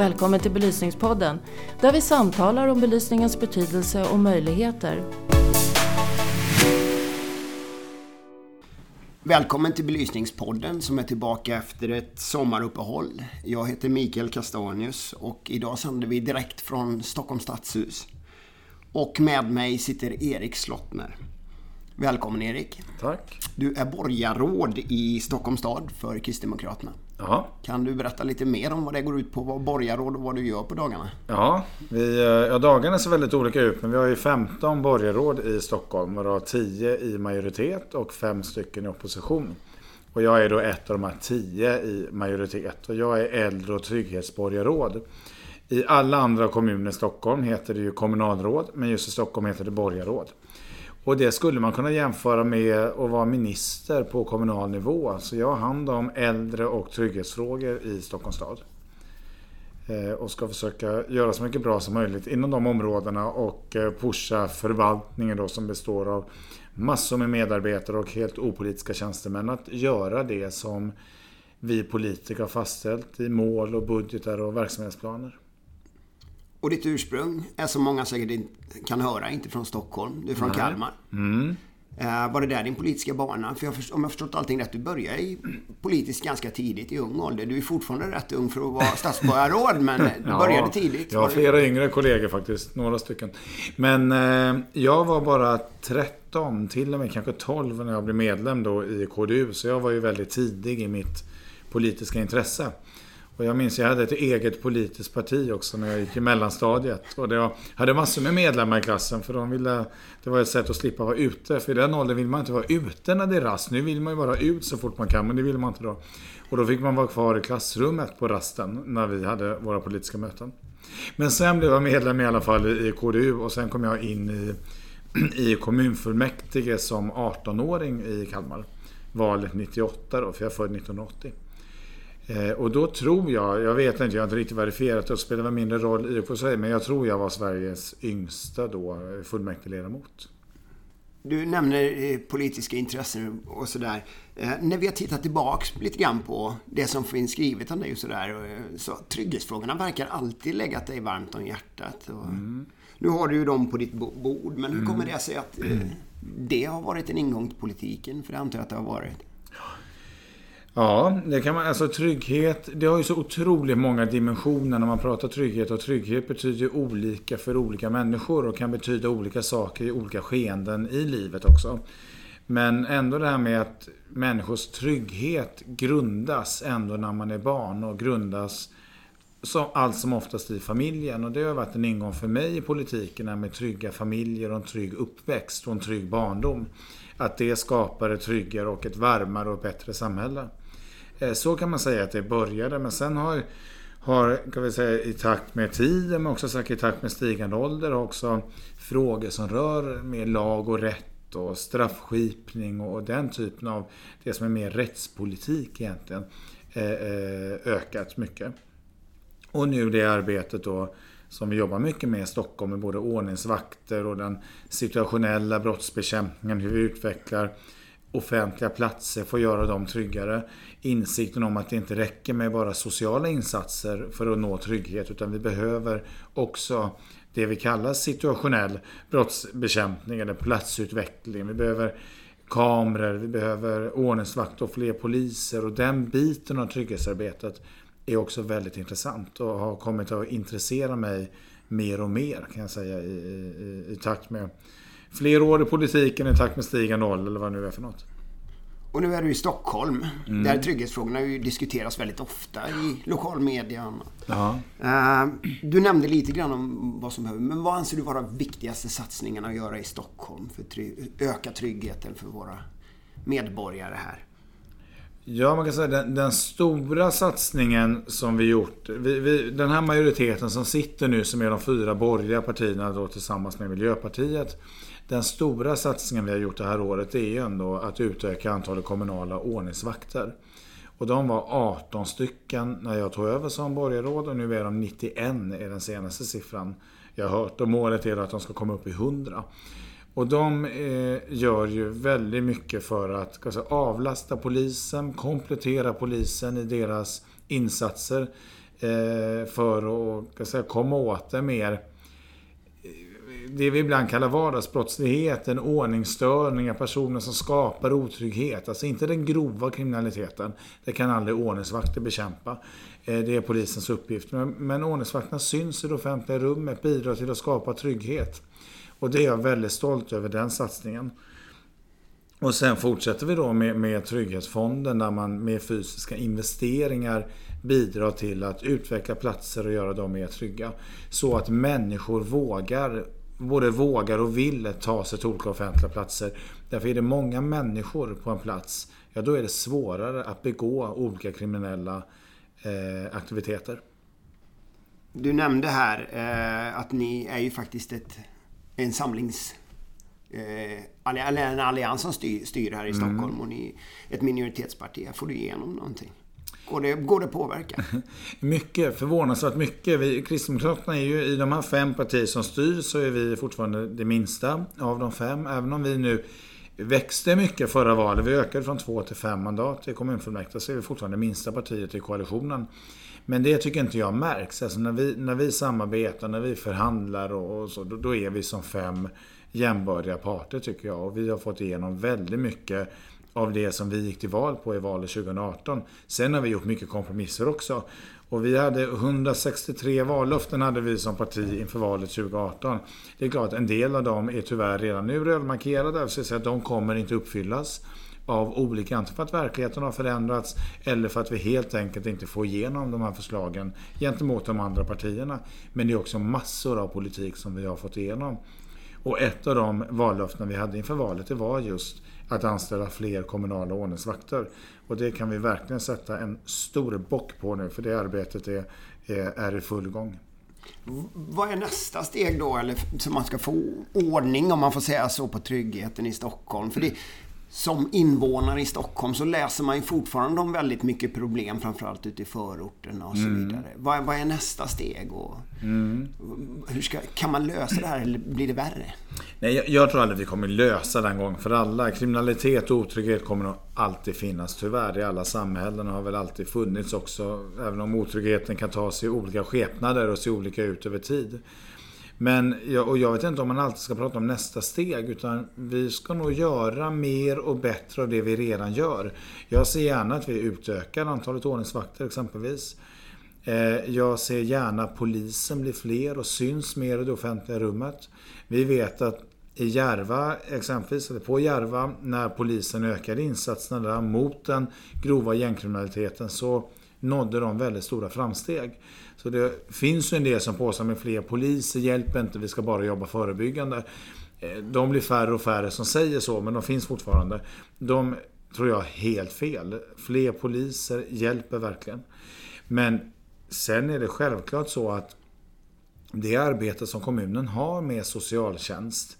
Välkommen till Belysningspodden där vi samtalar om belysningens betydelse och möjligheter. Välkommen till Belysningspodden som är tillbaka efter ett sommaruppehåll. Jag heter Mikael Kastanius och idag sänder vi direkt från Stockholms stadshus. Och med mig sitter Erik Slottner. Välkommen Erik. Tack. Du är borgarråd i Stockholms stad för Kristdemokraterna. Ja. Kan du berätta lite mer om vad det går ut på, vad borgarråd och vad du gör på dagarna? Ja, vi, ja, dagarna ser väldigt olika ut men vi har ju 15 borgarråd i Stockholm har 10 i majoritet och 5 stycken i opposition. Och jag är då ett av de här 10 i majoritet och jag är äldre och trygghetsborgarråd. I alla andra kommuner i Stockholm heter det ju kommunalråd men just i Stockholm heter det borgarråd. Och det skulle man kunna jämföra med att vara minister på kommunal nivå. Så jag har hand om äldre och trygghetsfrågor i Stockholms stad. Eh, och ska försöka göra så mycket bra som möjligt inom de områdena och eh, pusha förvaltningen då som består av massor med medarbetare och helt opolitiska tjänstemän att göra det som vi politiker har fastställt i mål och budgetar och verksamhetsplaner. Och ditt ursprung är som många säkert kan höra inte från Stockholm. Du är från Nej. Kalmar. Mm. Uh, var det där din politiska bana? För jag, om jag förstått allting rätt, du började i politiskt ganska tidigt i ung ålder. Du är fortfarande rätt ung för att vara stadsborgarråd, men du ja, började tidigt. Jag har flera yngre kollegor faktiskt, några stycken. Men uh, jag var bara 13, till och med kanske 12 när jag blev medlem då i KDU. Så jag var ju väldigt tidig i mitt politiska intresse. Och jag minns jag hade ett eget politiskt parti också när jag gick i mellanstadiet. Och det hade massor med medlemmar i klassen för de ville... Det var ett sätt att slippa vara ute. För i den åldern vill man inte vara ute när det är rast. Nu vill man ju vara ut så fort man kan, men det vill man inte då. Och då fick man vara kvar i klassrummet på rasten när vi hade våra politiska möten. Men sen blev jag medlem i alla fall i KDU och sen kom jag in i, i kommunfullmäktige som 18-åring i Kalmar. Valet 98 då, för jag är född 1980. Eh, och då tror jag, jag vet inte, jag har inte riktigt verifierat det spelar väl mindre roll i och för sig, men jag tror jag var Sveriges yngsta då eh, fullmäktigeledamot. Du nämner eh, politiska intressen och sådär. När vi har tittat tillbaks lite grann på det som finns skrivet om dig och sådär, så trygghetsfrågorna verkar alltid legat dig varmt om hjärtat. Mm. Nu har du ju dem på ditt bord, men hur kommer mm. det sig att det har varit en ingång till politiken? För det antar jag att det har varit. Ja, det kan man, alltså trygghet, det har ju så otroligt många dimensioner när man pratar trygghet och trygghet betyder ju olika för olika människor och kan betyda olika saker i olika skeenden i livet också. Men ändå det här med att människors trygghet grundas ändå när man är barn och grundas som, allt som oftast i familjen. Och det har varit en ingång för mig i politiken med trygga familjer och en trygg uppväxt och en trygg barndom. Att det skapar ett tryggare och ett varmare och bättre samhälle. Eh, så kan man säga att det började, men sen har, har kan vi säga, i takt med tiden, men också säkert i takt med stigande ålder, också frågor som rör mer lag och rätt och straffskipning och den typen av det som är mer rättspolitik egentligen eh, eh, ökat mycket. Och nu det arbetet då som vi jobbar mycket med i Stockholm med både ordningsvakter och den situationella brottsbekämpningen, hur vi utvecklar offentliga platser får göra dem tryggare. Insikten om att det inte räcker med bara sociala insatser för att nå trygghet utan vi behöver också det vi kallar situationell brottsbekämpning eller platsutveckling. Vi behöver kameror, vi behöver ordningsvakt och fler poliser och den biten av trygghetsarbetet är också väldigt intressant och har kommit att intressera mig mer och mer kan jag säga i, i, i takt med fler år i politiken i takt med stigande ålder eller vad det nu är för något. Och nu är du i Stockholm, mm. där trygghetsfrågorna ju diskuteras väldigt ofta i lokalmedia och annat. Ja. Uh, du nämnde lite grann om vad som behöver, men vad anser du vara viktigaste satsningarna att göra i Stockholm för att öka tryggheten för våra medborgare här? Ja, man kan säga den, den stora satsningen som vi gjort. Vi, vi, den här majoriteten som sitter nu, som är de fyra borgerliga partierna då, tillsammans med Miljöpartiet. Den stora satsningen vi har gjort det här året är ju ändå att utöka antalet kommunala ordningsvakter. Och de var 18 stycken när jag tog över som borgarråd och nu är de 91 är den senaste siffran jag har hört. Och målet är att de ska komma upp i 100. Och de eh, gör ju väldigt mycket för att alltså, avlasta polisen, komplettera polisen i deras insatser. Eh, för att säga, komma åt det mer det vi ibland kallar vardagsbrottslighet, en ordningsstörning, personer som skapar otrygghet. Alltså inte den grova kriminaliteten. Det kan aldrig ordningsvakter bekämpa. Eh, det är polisens uppgift. Men, men ordningsvakterna syns i det offentliga rummet, bidrar till att skapa trygghet. Och det är jag väldigt stolt över, den satsningen. Och sen fortsätter vi då med, med Trygghetsfonden där man med fysiska investeringar bidrar till att utveckla platser och göra dem mer trygga. Så att människor vågar både vågar och vill ta sig till olika offentliga platser. Därför är det många människor på en plats, ja då är det svårare att begå olika kriminella eh, aktiviteter. Du nämnde här eh, att ni är ju faktiskt ett, en samlings... Eh, en allians som styr, styr här i mm. Stockholm mm. och ni ett minoritetsparti. Får du igenom någonting? Går det, går det att påverka? mycket, förvånansvärt mycket. Vi, Kristdemokraterna är ju i de här fem partier som styr så är vi fortfarande det minsta av de fem. Även om vi nu växte mycket förra valet. Vi ökade från två till fem mandat i kommunfullmäktige så är vi fortfarande det minsta partiet i koalitionen. Men det tycker inte jag märks. Alltså när, vi, när vi samarbetar, när vi förhandlar och, och så, då, då, är vi som fem jämbördiga parter tycker jag. Och vi har fått igenom väldigt mycket av det som vi gick till val på i valet 2018. Sen har vi gjort mycket kompromisser också. Och vi hade 163 vallöften hade vi som parti inför valet 2018. Det är klart en del av dem är tyvärr redan nu rödmarkerade. så att de kommer inte uppfyllas av olika, antingen för att verkligheten har förändrats eller för att vi helt enkelt inte får igenom de här förslagen gentemot de andra partierna. Men det är också massor av politik som vi har fått igenom. Och ett av de vallöften vi hade inför valet det var just att anställa fler kommunala ordningsvakter. Och det kan vi verkligen sätta en stor bock på nu för det arbetet är, är, är i full gång. Vad är nästa steg då, eller som man ska få ordning, om man får säga så, på tryggheten i Stockholm? För det, som invånare i Stockholm så läser man ju fortfarande om väldigt mycket problem, framförallt ute i förorterna och så mm. vidare. Vad, vad, är nästa steg? Och mm. hur ska, kan man lösa det här eller blir det värre? Nej, jag, jag tror aldrig vi kommer lösa den gång för alla. Kriminalitet och otrygghet kommer nog alltid finnas tyvärr i alla samhällen och har väl alltid funnits också. Även om otryggheten kan ta sig olika skepnader och se olika ut över tid. Men och jag vet inte om man alltid ska prata om nästa steg utan vi ska nog göra mer och bättre av det vi redan gör. Jag ser gärna att vi utökar antalet ordningsvakter exempelvis. Eh, jag ser gärna att polisen blir fler och syns mer i det offentliga rummet. Vi vet att i Järva exempelvis, eller på Järva, när polisen ökade insatserna där mot den grova gängkriminaliteten så nådde de väldigt stora framsteg. Så det finns ju en del som påstår med fler poliser hjälper inte, vi ska bara jobba förebyggande. Eh, de blir färre och färre som säger så, men de finns fortfarande. De tror jag helt fel. Fler poliser hjälper verkligen. Men sen är det självklart så att det arbete som kommunen har med socialtjänst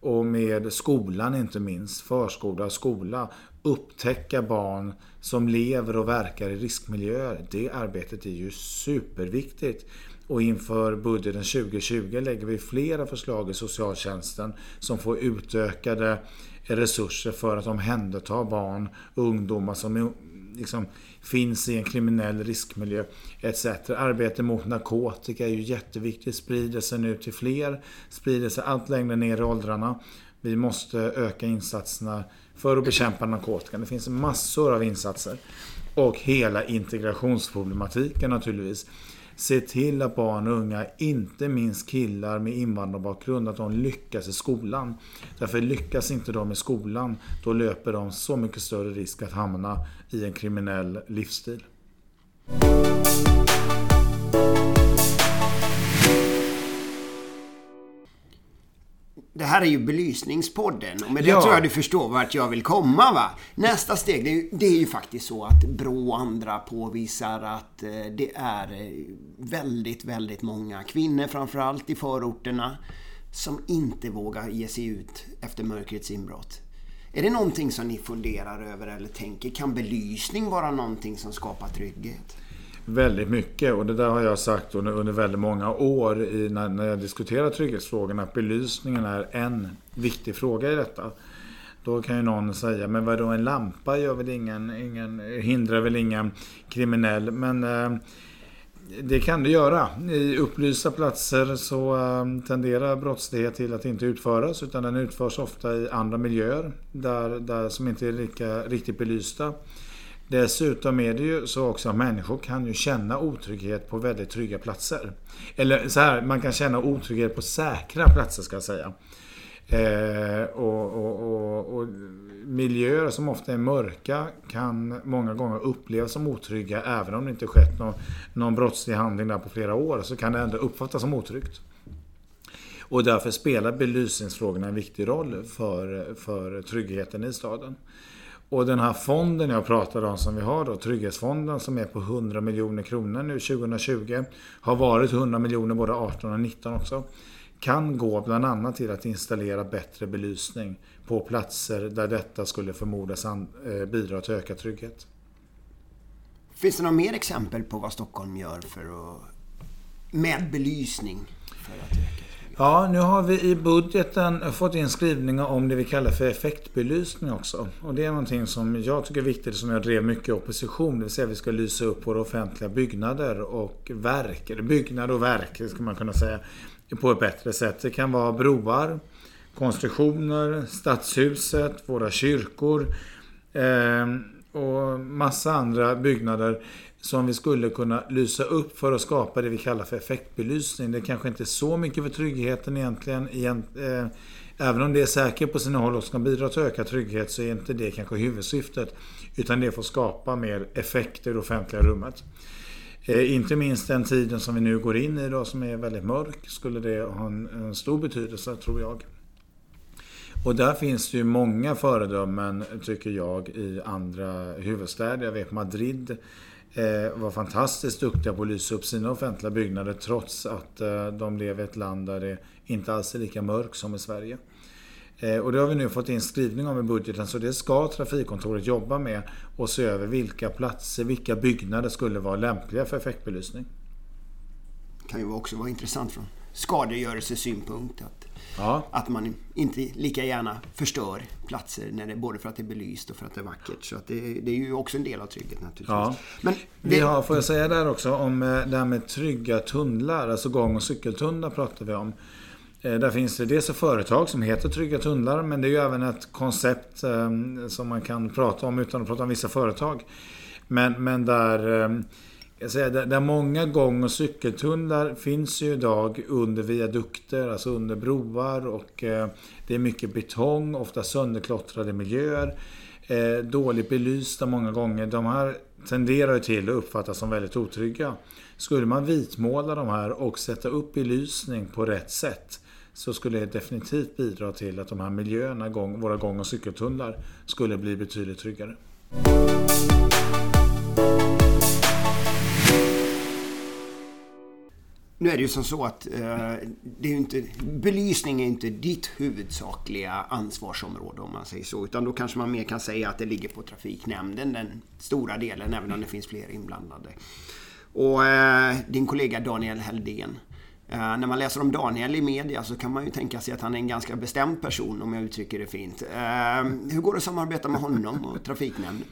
och med skolan inte minst, förskola och skola, upptäcka barn som lever och verkar i riskmiljöer. Det arbetet är ju superviktigt. Och inför budgeten 2020 lägger vi flera förslag i socialtjänsten som får utökade resurser för att omhänderta barn och ungdomar som liksom finns i en kriminell riskmiljö etc. Arbete mot narkotika är ju jätteviktigt, sprider sig nu till fler, sprider sig allt längre ner i åldrarna. Vi måste öka insatserna för att bekämpa narkotikan. Det finns massor av insatser. Och hela integrationsproblematiken naturligtvis. Se till att barn och unga, inte minst killar med invandrarbakgrund, att de lyckas i skolan. Därför lyckas inte de i skolan, då löper de så mycket större risk att hamna i en kriminell livsstil. Det här är ju belysningspodden och med det ja. tror jag du förstår vart jag vill komma va. Nästa steg, det är, ju, det är ju faktiskt så att Brå och andra påvisar att eh, det är eh, väldigt, väldigt många kvinnor framförallt i förorterna som inte vågar ge sig ut efter mörkrets inbrott. Är det någonting som ni funderar över eller tänker? Kan belysning vara någonting som skapar trygghet? Väldigt mycket och det där har jag sagt under, under väldigt många år i, när, när jag diskuterar trygghetsfrågorna att belysningen är en viktig fråga i detta. Då kan ju någon säga, men vadå en lampa gör väl ingen, ingen, hindrar väl ingen kriminell. Men eh, det kan det göra. I upplysta platser så eh, tenderar brottslighet till att inte utföras utan den utförs ofta i andra miljöer där, där som inte är lika riktigt belysta. Dessutom är det ju så också att människor kan ju känna otrygghet på väldigt trygga platser. Eller så här, man kan känna otrygghet på säkra platser ska jag säga. Eh, och, och, och, och, miljöer som ofta är mörka kan många gånger upplevas som otrygga även om det inte skett någon, någon brottslig handling där på flera år så kan det ändå uppfattas som otryggt. Och därför spelar belysningsfrågorna en viktig roll för, för tryggheten i staden. Och den här fonden jag pratade om som vi har då, Trygghetsfonden som är på 100 miljoner kronor nu 2020. Har varit 100 miljoner både 18 och 19 också. Kan gå bland annat till att installera bättre belysning på platser där detta skulle förmodas eh, bidra till ökad trygghet. Finns det några mer exempel på vad Stockholm gör för att, med belysning för att öka Ja, nu har vi i budgeten fått in skrivningar om det vi kallar för effektbelysning också. Och det är någonting som jag tycker är viktigt som jag drev mycket i opposition. Det vill säga att vi ska lysa upp våra offentliga byggnader och verk. Eller byggnader och verk, ska man kunna säga. På ett bättre sätt. Det kan vara broar, konstruktioner, stadshuset, våra kyrkor. Eh, och massa andra byggnader som vi skulle kunna lysa upp för att skapa det vi kallar för effektbelysning. Det kanske inte är så mycket för tryggheten egentligen. Eh, även om det är säkert på sina håll och ska bidra till ökad trygghet så är inte det kanske huvudsyftet. Utan det är för att skapa mer effekt i det offentliga rummet. Eh, inte minst den tiden som vi nu går in i då som är väldigt mörk skulle det ha en stor betydelse tror jag. Och där finns det ju många föredömen tycker jag i andra huvudstäder. Jag vet Madrid Eh, var fantastiskt duktiga på att lysa upp sina offentliga byggnader trots att eh, de lever i ett land där det inte alls är lika mörkt som i Sverige. Eh, och det har vi nu fått in skrivning om i budgeten så det ska Trafikkontoret jobba med och se över vilka platser, vilka byggnader skulle vara lämpliga för effektbelysning. Det kan ju också vara intressant från skadegörelsesynpunkt att Ja. Att man inte lika gärna förstör platser när det, både för att det är belyst och för att det är vackert. Så att det, det är ju också en del av tryggheten naturligtvis. Ja. Men det... Vi har, får jag säga där också, om eh, det här med trygga tunnlar, alltså gång och cykeltunnlar pratar vi om. Eh, där finns det dels ett företag som heter Trygga Tunnlar men det är ju även ett koncept ehm, som man kan prata om utan att prata om vissa företag. Men, men där jag säga, där, där många gång och cykeltunnlar finns ju idag under viadukter, alltså under broar och eh, det är mycket betong, ofta sönderklottrade miljöer. Eh, dåligt belysta många gånger. De här tenderar ju till att uppfattas som väldigt otrygga. Skulle man vitmåla de här och sätta upp belysning på rätt sätt så skulle det definitivt bidra till att de här miljöerna, våra gång och cykeltunnlar, skulle bli betydligt tryggare. Nu är det ju som så att eh, det är inte, belysning är inte ditt huvudsakliga ansvarsområde om man säger så. Utan då kanske man mer kan säga att det ligger på trafiknämnden, den stora delen, även om det finns fler inblandade. Och eh, din kollega Daniel Heldén. Eh, när man läser om Daniel i media så kan man ju tänka sig att han är en ganska bestämd person om jag uttrycker det fint. Eh, hur går det att samarbeta med honom och trafiknämnden?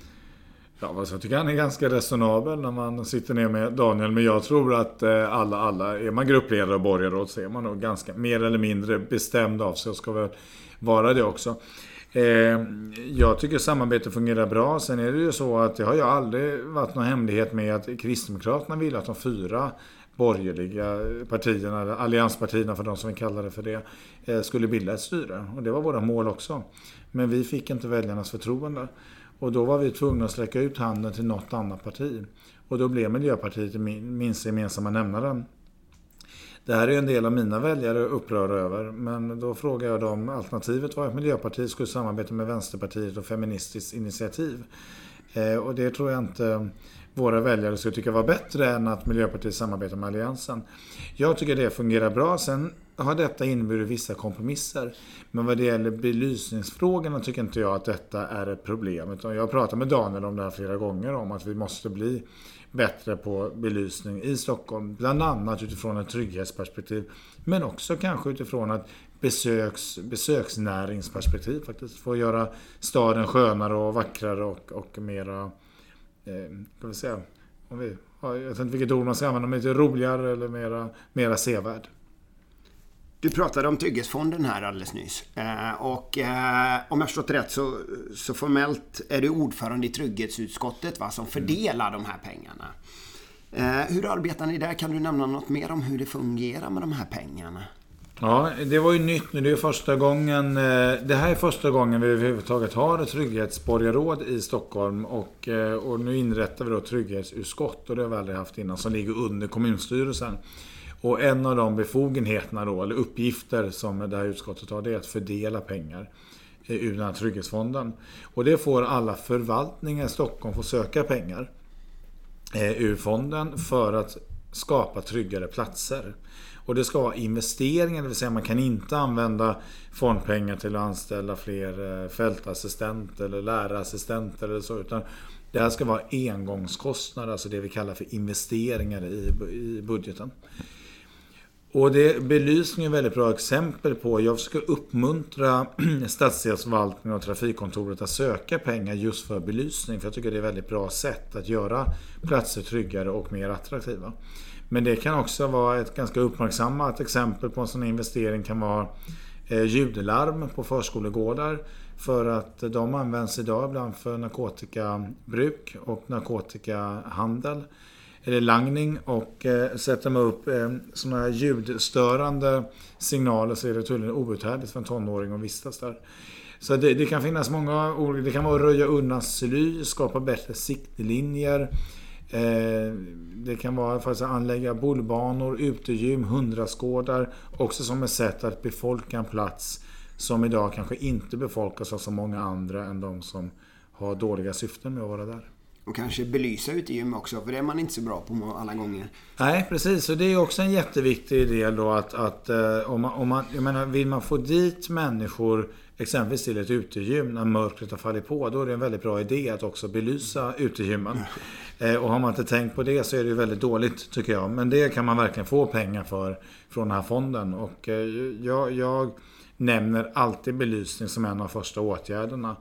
Ja, alltså jag tycker han är ganska resonabel när man sitter ner med Daniel. Men jag tror att eh, alla, alla, är man gruppledare och borgarråd så är man nog ganska mer eller mindre bestämd av sig och ska väl vara det också. Ehm, jag tycker samarbetet fungerar bra. Sen är det ju så att det har ju aldrig varit någon hemlighet med att Kristdemokraterna vill att de fyra borgerliga partierna, eller allianspartierna för de som vi kallar det för det, eh, skulle bilda ett styre. Och det var våra mål också. Men vi fick inte väljarnas förtroende. Och då var vi tvungna att sträcka ut handen till något annat parti. Och då blev Miljöpartiet minsta gemensamma nämnaren. Det här är en del av mina väljare upprörda över. Men då frågade jag dem, alternativet var att Miljöpartiet skulle samarbeta med Vänsterpartiet och Feministiskt initiativ. Eh, och det tror jag inte våra väljare skulle tycka var bättre än att Miljöpartiet samarbetar med Alliansen. Jag tycker det fungerar bra. Sen har detta inneburit vissa kompromisser. Men vad det gäller belysningsfrågorna tycker inte jag att detta är ett problem. Utan jag har pratat med Daniel om det här flera gånger om att vi måste bli bättre på belysning i Stockholm. Bland annat utifrån ett trygghetsperspektiv. Men också kanske utifrån ett besöks, besöksnäringsperspektiv faktiskt. Få göra staden skönare och vackrare och, och mera, Eh, kan vi säga, om vi jag vet inte vilket ord man ska använda, men lite roligare eller mera, mera sevärd. Du pratade om Trygghetsfonden här alldeles nyss. Eh, och eh, om jag förstått det rätt så, så formellt är du ordförande i Trygghetsutskottet va, som fördelar de här pengarna. Eh, hur arbetar ni där? Kan du nämna något mer om hur det fungerar med de här pengarna? Ja, det var ju nytt nu. Det är första gången. Eh, det här är första gången vi överhuvudtaget har ett trygghetsborgarråd i Stockholm. Och, eh, och nu inrättar vi då trygghetsutskott och det har vi aldrig haft innan som ligger under kommunstyrelsen. Och en av de befogenheterna då, eller uppgifter som det här utskottet har, det är att fördela pengar ur den här trygghetsfonden. Och det får alla förvaltningar i Stockholm få söka pengar eh, ur fonden för att skapa tryggare platser. Och det ska vara investeringar, det vill säga man kan inte använda fondpengar till att anställa fler eh, fältassistenter eller lärarassistenter eller så. Utan det här ska vara engångskostnader, alltså det vi kallar för investeringar i budgeten. Och det belysning är väldigt bra exempel på. Jag ska uppmuntra stadsdelsförvaltningen och trafikkontoret att söka pengar just för belysning. För jag tycker det är ett väldigt bra sätt att göra platser tryggare och mer attraktiva. Men det kan också vara ett ganska uppmärksammat exempel på en sån investering kan vara eh, ljudlarm på förskolegårdar. För att eh, de används idag ibland för narkotikabruk och narkotikahandel eller langning och eh, sätter man upp eh, sådana här ljudstörande signaler så är det tydligen outhärdligt för en tonåring att vistas där. Så det, det, kan finnas många olika, det kan vara att röja undan sly, skapa bättre siktlinjer. Eh, det kan vara för att anlägga bollbanor, utegym, hundrastgårdar. Också som ett sätt att befolka en plats som idag kanske inte befolkas av så många andra än de som har dåliga syften med att vara där. Och kanske belysa ute i gym också, för det är man inte så bra på alla gånger. Nej, precis. Och det är också en jätteviktig del då att, att eh, om man, om man, jag menar, vill man få dit människor exempelvis till ett utegym när mörkret har fallit på, då är det en väldigt bra idé att också belysa utegymmen. Eh, och har man inte tänkt på det så är det ju väldigt dåligt tycker jag. Men det kan man verkligen få pengar för från den här fonden. Och eh, jag, jag nämner alltid belysning som en av första åtgärderna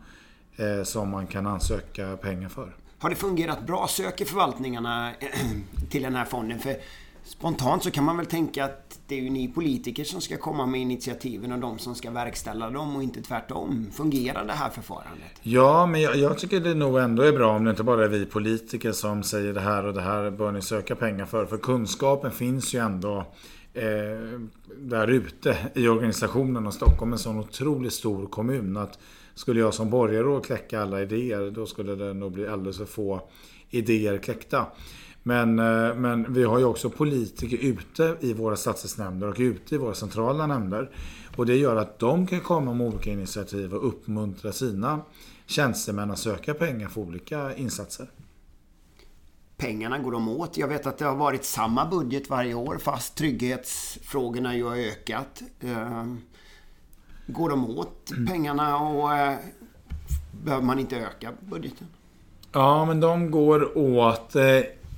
eh, som man kan ansöka pengar för. Har det fungerat bra? Söker förvaltningarna till den här fonden? För spontant så kan man väl tänka att det är ju ni politiker som ska komma med initiativen och de som ska verkställa dem och inte tvärtom. Fungerar det här förfarandet? Ja, men jag, jag tycker det nog ändå är bra om det inte bara är vi politiker som säger det här och det här bör ni söka pengar för. För kunskapen finns ju ändå eh, där ute i organisationen och Stockholm är en sån otroligt stor kommun att skulle jag som borgarråd kläcka alla idéer, då skulle det nog bli alldeles för få idéer kläckta. Men, eh, men vi har ju också politiker ute i våra stadsdelsnämnder och ute i våra centrala nämnder. Och det gör att de kan komma med olika initiativ och uppmuntra sina tjänstemän att söka pengar för olika insatser. Pengarna går de åt. Jag vet att det har varit samma budget varje år fast trygghetsfrågorna ju har ökat. Ehm, Går de åt pengarna och eh, behöver man inte öka budgeten? Ja, men de går åt.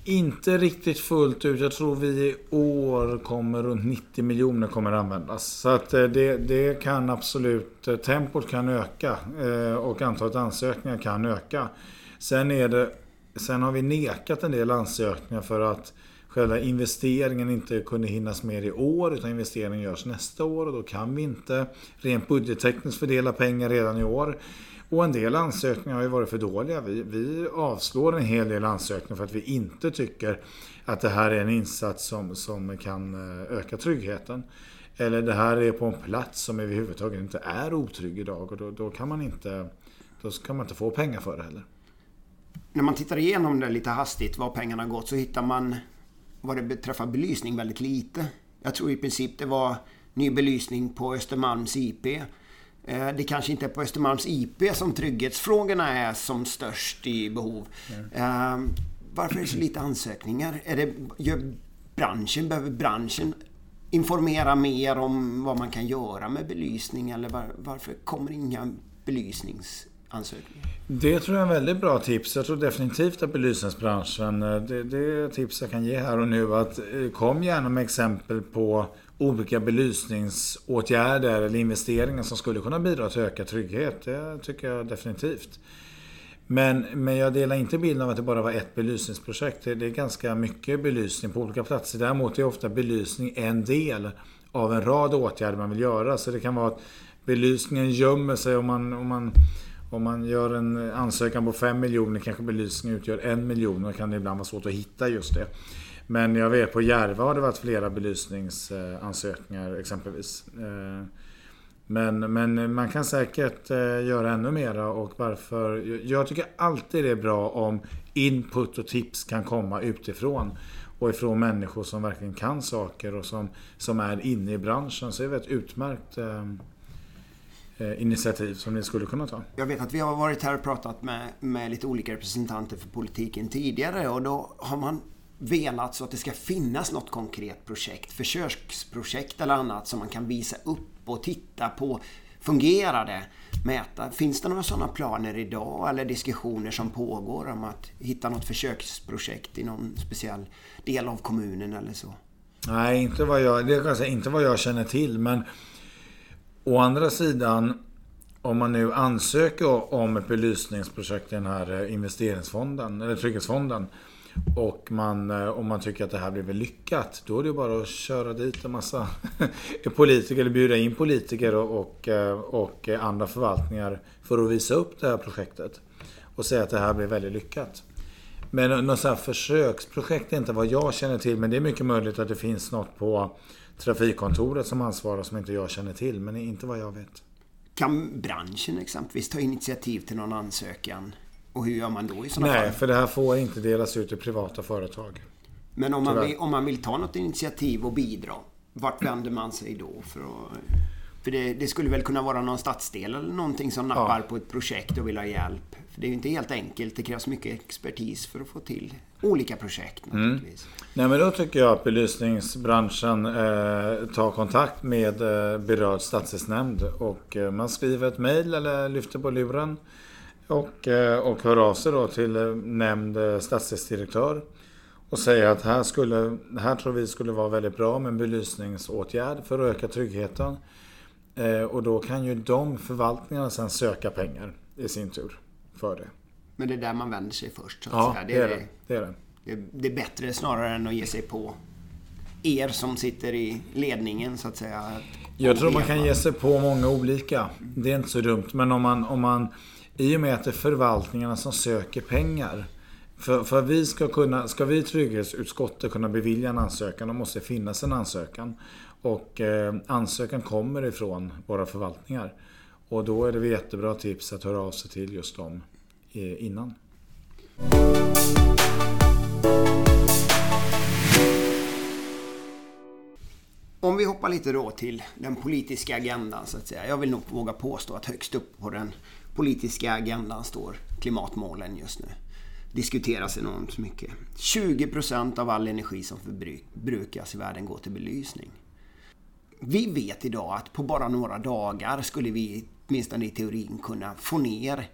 Inte riktigt fullt ut. Jag tror vi i år kommer runt 90 miljoner kommer användas. Så att eh, det, det kan absolut, eh, tempot kan öka eh, och antalet ansökningar kan öka. Sen, är det, sen har vi nekat en del ansökningar för att själva investeringen inte kunde hinnas med i år utan investeringen görs nästa år och då kan vi inte rent budgettekniskt fördela pengar redan i år. Och en del ansökningar har ju varit för dåliga. Vi, vi avslår en hel del ansökningar för att vi inte tycker att det här är en insats som, som kan eh, öka tryggheten. Eller det här är på en plats som överhuvudtaget inte är otrygg idag och då, då kan man inte då kan man inte få pengar för det heller. När man tittar igenom det lite hastigt, var pengarna har gått, så hittar man vad det beträffar belysning väldigt lite. Jag tror i princip det var ny belysning på Östermalms IP. Eh, det kanske inte är på Östermalms IP som trygghetsfrågorna är som störst i behov. Mm. Varför är det så lite ansökningar? Är det, gör branschen, behöver branschen informera mer om vad man kan göra med belysning? Eller var, varför kommer inga belysnings ansökningar? Det tror jag är en väldigt bra tips. Jag tror definitivt att belysningsbranschen, eh, det, det är tips jag kan ge här och nu, att eh, kom gärna med exempel på olika belysningsåtgärder eller investeringar som skulle kunna bidra till ökad trygghet. Det tycker jag definitivt. Men, men jag delar inte bilden av att det bara var ett belysningsprojekt. Det, det är ganska mycket belysning på olika platser. Däremot är ofta belysning en del av en rad åtgärder man vill göra. Så det kan vara att belysningen gömmer sig om man, om man om man gör en eh, ansökan på 5 miljoner kanske belysningen utgör 1 miljon och kan det ibland vara svårt att hitta just det. Men jag vet på Järva har det varit flera belysningsansökningar eh, exempelvis. Eh, men, men man kan säkert göra ännu mera och varför... Jag tycker alltid det är bra om input och tips kan komma utifrån och ifrån människor som verkligen kan saker och som, som är inne i branschen. Så det är ett utmärkt initiativ som ni skulle kunna ta. Jag vet att vi har varit här och pratat med, med lite olika representanter för politiken tidigare och då har man velat så att det ska finnas något konkret projekt, försöksprojekt eller annat som man kan visa upp och titta på. Fungerar det? Mäta. Finns det några sådana planer idag eller diskussioner som pågår om att hitta något försöksprojekt i någon speciell del av kommunen eller så? Nej, inte vad jag, det kan säga, inte vad jag känner till. Men å andra sidan, om man nu ansöker om ett belysningsprojekt i den här eh, investeringsfonden, eller trygghetsfonden, och man, eh, om man tycker att det här blir väl lyckat, då är det bara att köra dit en massa politiker, eller bjuda in politiker och, och, eh, och, andra förvaltningar för att visa upp det här projektet. Och säga att det här blir väldigt lyckat. Men något sånt här försöksprojekt är inte vad jag känner till, men det är mycket möjligt att det finns något på trafikkontoret som ansvarar som inte jag känner till, men inte vad jag vet. Kan branschen exempelvis ta initiativ till någon ansökan och hur gör man då i sådana fall? Nej, för det här får inte delas ut till privata företag. Men om man, vill, om man vill ta något initiativ och bidra, vart vänder man sig då? För, att, för det, det, skulle väl kunna vara någon stadsdel eller någonting som nappar ja. på ett projekt och vill ha hjälp. För det är ju inte helt enkelt. Det krävs mycket expertis för att få till olika projekt mm. naturligtvis. Mm. Nej men då tycker jag att belysningsbranschen eh, tar kontakt med eh, berörd stadsdelsnämnd och eh, man skriver ett mejl eller lyfter på luren och, eh, och hör av sig då till eh, nämnd eh, stadsdelsdirektör och säger att här, skulle, här tror vi skulle vara väldigt bra med en belysningsåtgärd för att öka tryggheten. Och då kan ju de förvaltningarna sen söka pengar i sin tur för det. Men det är där man vänder sig först? Så ja. Det, är det. det, är det. Det är bättre snarare än att ge sig på er som sitter i ledningen så att säga. Jag tror man kan ge sig på många olika. Det är inte så dumt. Men om man, om man i och med att det är förvaltningarna som söker pengar. För, för vi ska kunna, ska vi i trygghetsutskottet kunna bevilja en ansökan, då måste det finnas en ansökan. Och eh, ansökan kommer ifrån våra förvaltningar. Och då är det jättebra tips att höra av sig till just dem eh, innan. Om vi hoppar lite då till den politiska agendan så att säga. Jag vill nog våga påstå att högst upp på den politiska agendan står klimatmålen just nu. Diskuteras enormt mycket. 20 procent av all energi som förbrukas i världen går till belysning. Vi vet idag att på bara några dagar skulle vi, åtminstone i teorin, kunna få ner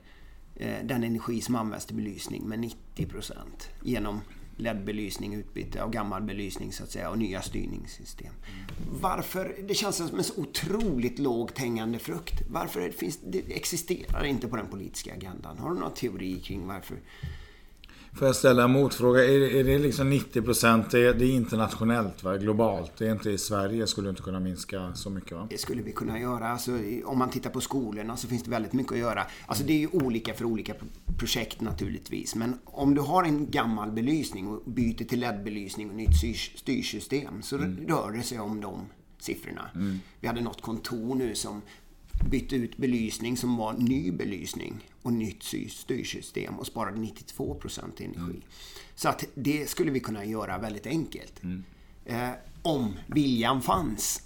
eh, den energi som används till belysning med 90% genom LED-belysning, utbyte av gammal belysning så att säga och nya styrningssystem. Varför, det känns som en så otroligt lågt hängande frukt. Varför det finns, det existerar inte på den politiska agendan? Har du någon teori kring varför Får jag ställa en motfråga? Är, är det liksom 90 procent? Det, det, är internationellt, va? globalt. Det är inte i Sverige skulle inte kunna minska så mycket va? Det skulle vi kunna göra. Alltså, om man tittar på skolorna så finns det väldigt mycket att göra. Alltså, det är ju olika för olika projekt naturligtvis. Men om du har en gammal belysning och byter till LED-belysning och nytt styrsystem så mm. rör det sig om de siffrorna. Mm. Vi hade något kontor nu som bytte ut belysning som var ny belysning och nytt styrsystem och sparade 92 procent energi. Mm. Så att det skulle vi kunna göra väldigt enkelt. Mm. Eh, om viljan fanns.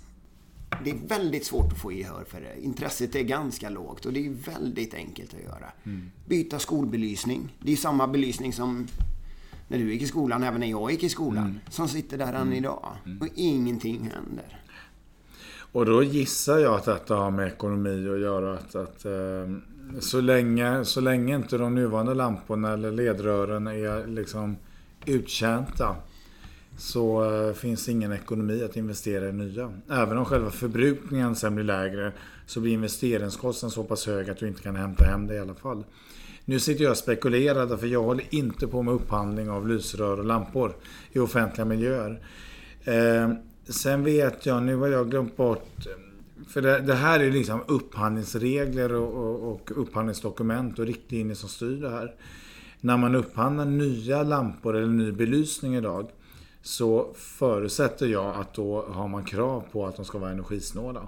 Det är väldigt svårt att få gehör för det. Intresset är ganska lågt och det är väldigt enkelt att göra. Mm. Byta skolbelysning. Det är samma belysning som när du gick i skolan, även när jag gick i skolan, mm. som sitter där än mm. idag. Mm. Och ingenting händer. Och då gissar jag att detta har med ekonomi att göra. Att, att eh, så, länge, så länge inte de nuvarande lamporna eller ledrören är liksom uttjänta så eh, finns det ingen ekonomi att investera i nya. Även om själva förbrukningen sen blir lägre så blir investeringskostnaden så pass hög att du inte kan hämta hem det i alla fall. Nu sitter jag och spekulerar för jag håller inte på med upphandling av lysrör och lampor i offentliga miljöer. Ehm, Sen vet jag, nu har jag glömt bort för det, det, här är liksom upphandlingsregler och, och, och upphandlingsdokument och riktlinjer som styr det här. När man upphandlar nya lampor eller ny belysning idag så förutsätter jag att då har man krav på att de ska vara energisnåla.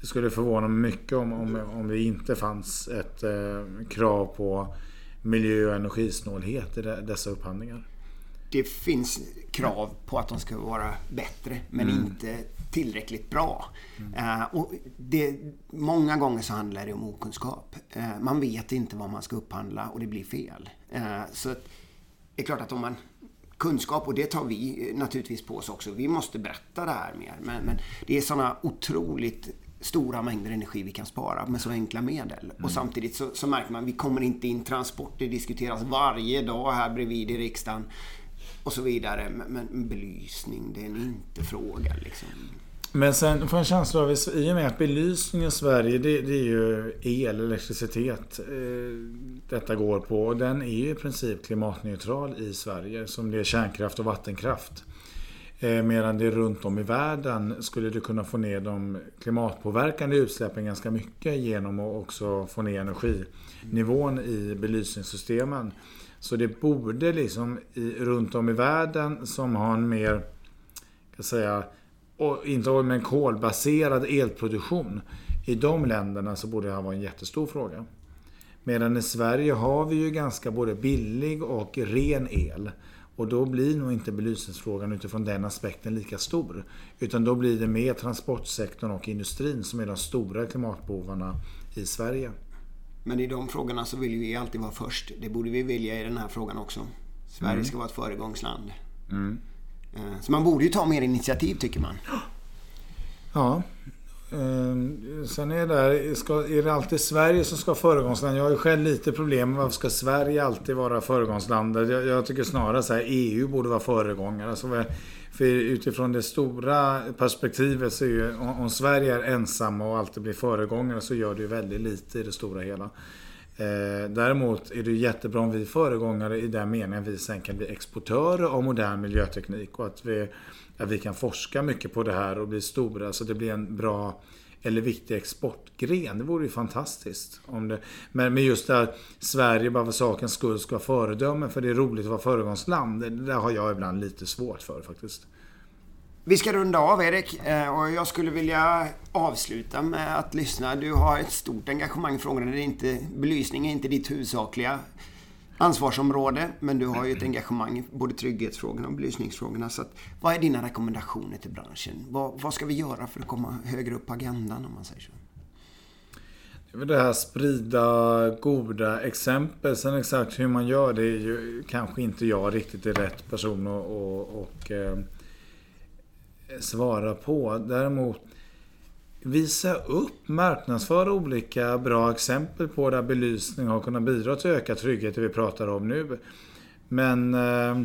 Det skulle förvåna mig mycket om, om, om det inte fanns ett eh, krav på miljö och energisnålhet i dessa upphandlingar. Det finns krav på att de ska vara bättre men mm. inte tillräckligt bra. Mm. Uh, och det, många gånger så handlar det om okunskap. Uh, man vet inte vad man ska upphandla och det blir fel. Uh, så det är klart att om man kunskap och det tar vi naturligtvis på oss också. Vi måste berätta det här mer. Men, men det är sådana otroligt stora mängder energi vi kan spara med så enkla medel. Mm. Och samtidigt så, så märker man, vi kommer inte in transporter diskuteras varje dag här bredvid i riksdagen och så vidare. Men, men belysning, det är en inte-fråga liksom. Men sen får jag en känsla av, i och med att belysning i Sverige det, det är ju el, elektricitet eh, detta går på. Och den är ju i princip klimatneutral i Sverige som det är kärnkraft och vattenkraft. Eh, medan det runt om i världen skulle du kunna få ner de klimatpåverkande utsläppen ganska mycket genom att också få ner energinivån i belysningssystemen. Så det borde liksom i, runt om i världen som har en mer, kan säga, och inte med en kolbaserad elproduktion. I de länderna så borde det här vara en jättestor fråga. Medan i Sverige har vi ju ganska både billig och ren el. Och då blir nog inte belysningsfrågan utifrån den aspekten lika stor. Utan då blir det mer transportsektorn och industrin som är de stora klimatbovarna i Sverige. Men i de frågorna så vill vi alltid vara först. Det borde vi vilja i den här frågan också. Sverige mm. ska vara ett föregångsland. Mm. Eh, så man borde ju ta mer initiativ tycker man. Ja. Ehm, sen är det, ska, är det alltid Sverige som ska vara föregångsland? Jag har ju själv lite problem med varför ska Sverige alltid vara föregångsland? Jag, jag tycker snarare så här, EU borde vara föregångare. Alltså, för utifrån det stora perspektivet så är ju, om Sverige är ensamma och alltid blir föregångare så gör det ju väldigt lite i det stora hela. Eh, däremot är det jättebra om vi är föregångare i den meningen att vi sen kan bli exportörer av modern miljöteknik och att vi, att vi kan forska mycket på det här och bli stora så det blir en bra eller viktig exportgren. Det vore ju fantastiskt. Om det, men, med just det att Sverige bara för sakens skull ska vara föredöme för det är roligt att vara föregångsland. Det där har jag ibland lite svårt för faktiskt. Vi ska runda av Erik eh, och jag skulle vilja avsluta med att lyssna. Du har ett stort engagemang i frågorna. Det är inte, belysning är inte ditt huvudsakliga ansvarsområde, men du har ju ett engagemang i både trygghetsfrågorna och belysningsfrågorna. Så att, vad är dina rekommendationer till branschen? Vad, vad ska vi göra för att komma högre upp på agendan om man säger så? Det är väl det här sprida goda exempel. Sen exakt hur man gör det är ju kanske inte jag riktigt är rätt person att och, och, eh, svara på. Däremot visa upp, marknadsföra olika bra exempel på där belysning har kunnat bidra till ökad trygghet, det vi pratar om nu. Men eh,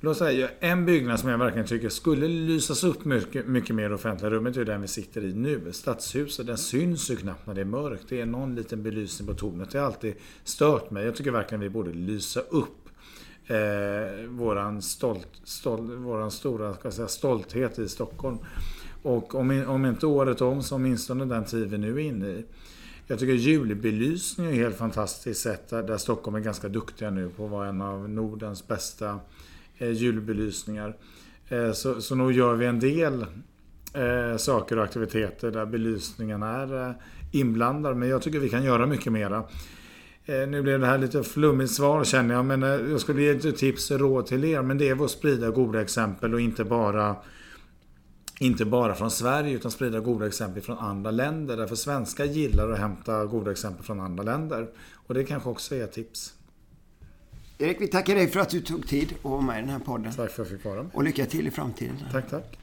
låt säga, en byggnad som jag verkligen tycker skulle lysas upp mycket, mycket mer i offentliga rummet är den vi sitter i nu. Stadshuset, den syns ju knappt när det är mörkt. Det är någon liten belysning på tornet. Det har alltid stört mig. Jag tycker verkligen vi borde lysa upp eh, våran, stolt, stolt, våran stora ska säga, stolthet i Stockholm. Och om, om inte året om så åtminstone den tid vi nu är inne i. Jag tycker julbelysning är helt fantastiskt sätt där, där Stockholm är ganska duktiga nu på att vara en av Nordens bästa eh, julbelysningar. Eh, så, så nog gör vi en del eh, saker och aktiviteter där belysningen är eh, inblandad. Men jag tycker vi kan göra mycket mera. Eh, nu blev det här lite flummigt svar känner jag, men eh, jag skulle ge lite tips och råd till er. Men det är att sprida goda exempel och inte bara inte bara från Sverige utan sprida goda exempel från andra länder. Därför svenskar gillar att hämta goda exempel från andra länder. Och det kanske också är ett tips. Erik, vi tackar dig för att du tog tid att vara med i den här podden. Tack för att jag fick vara Och lycka till i framtiden. Tack, tack.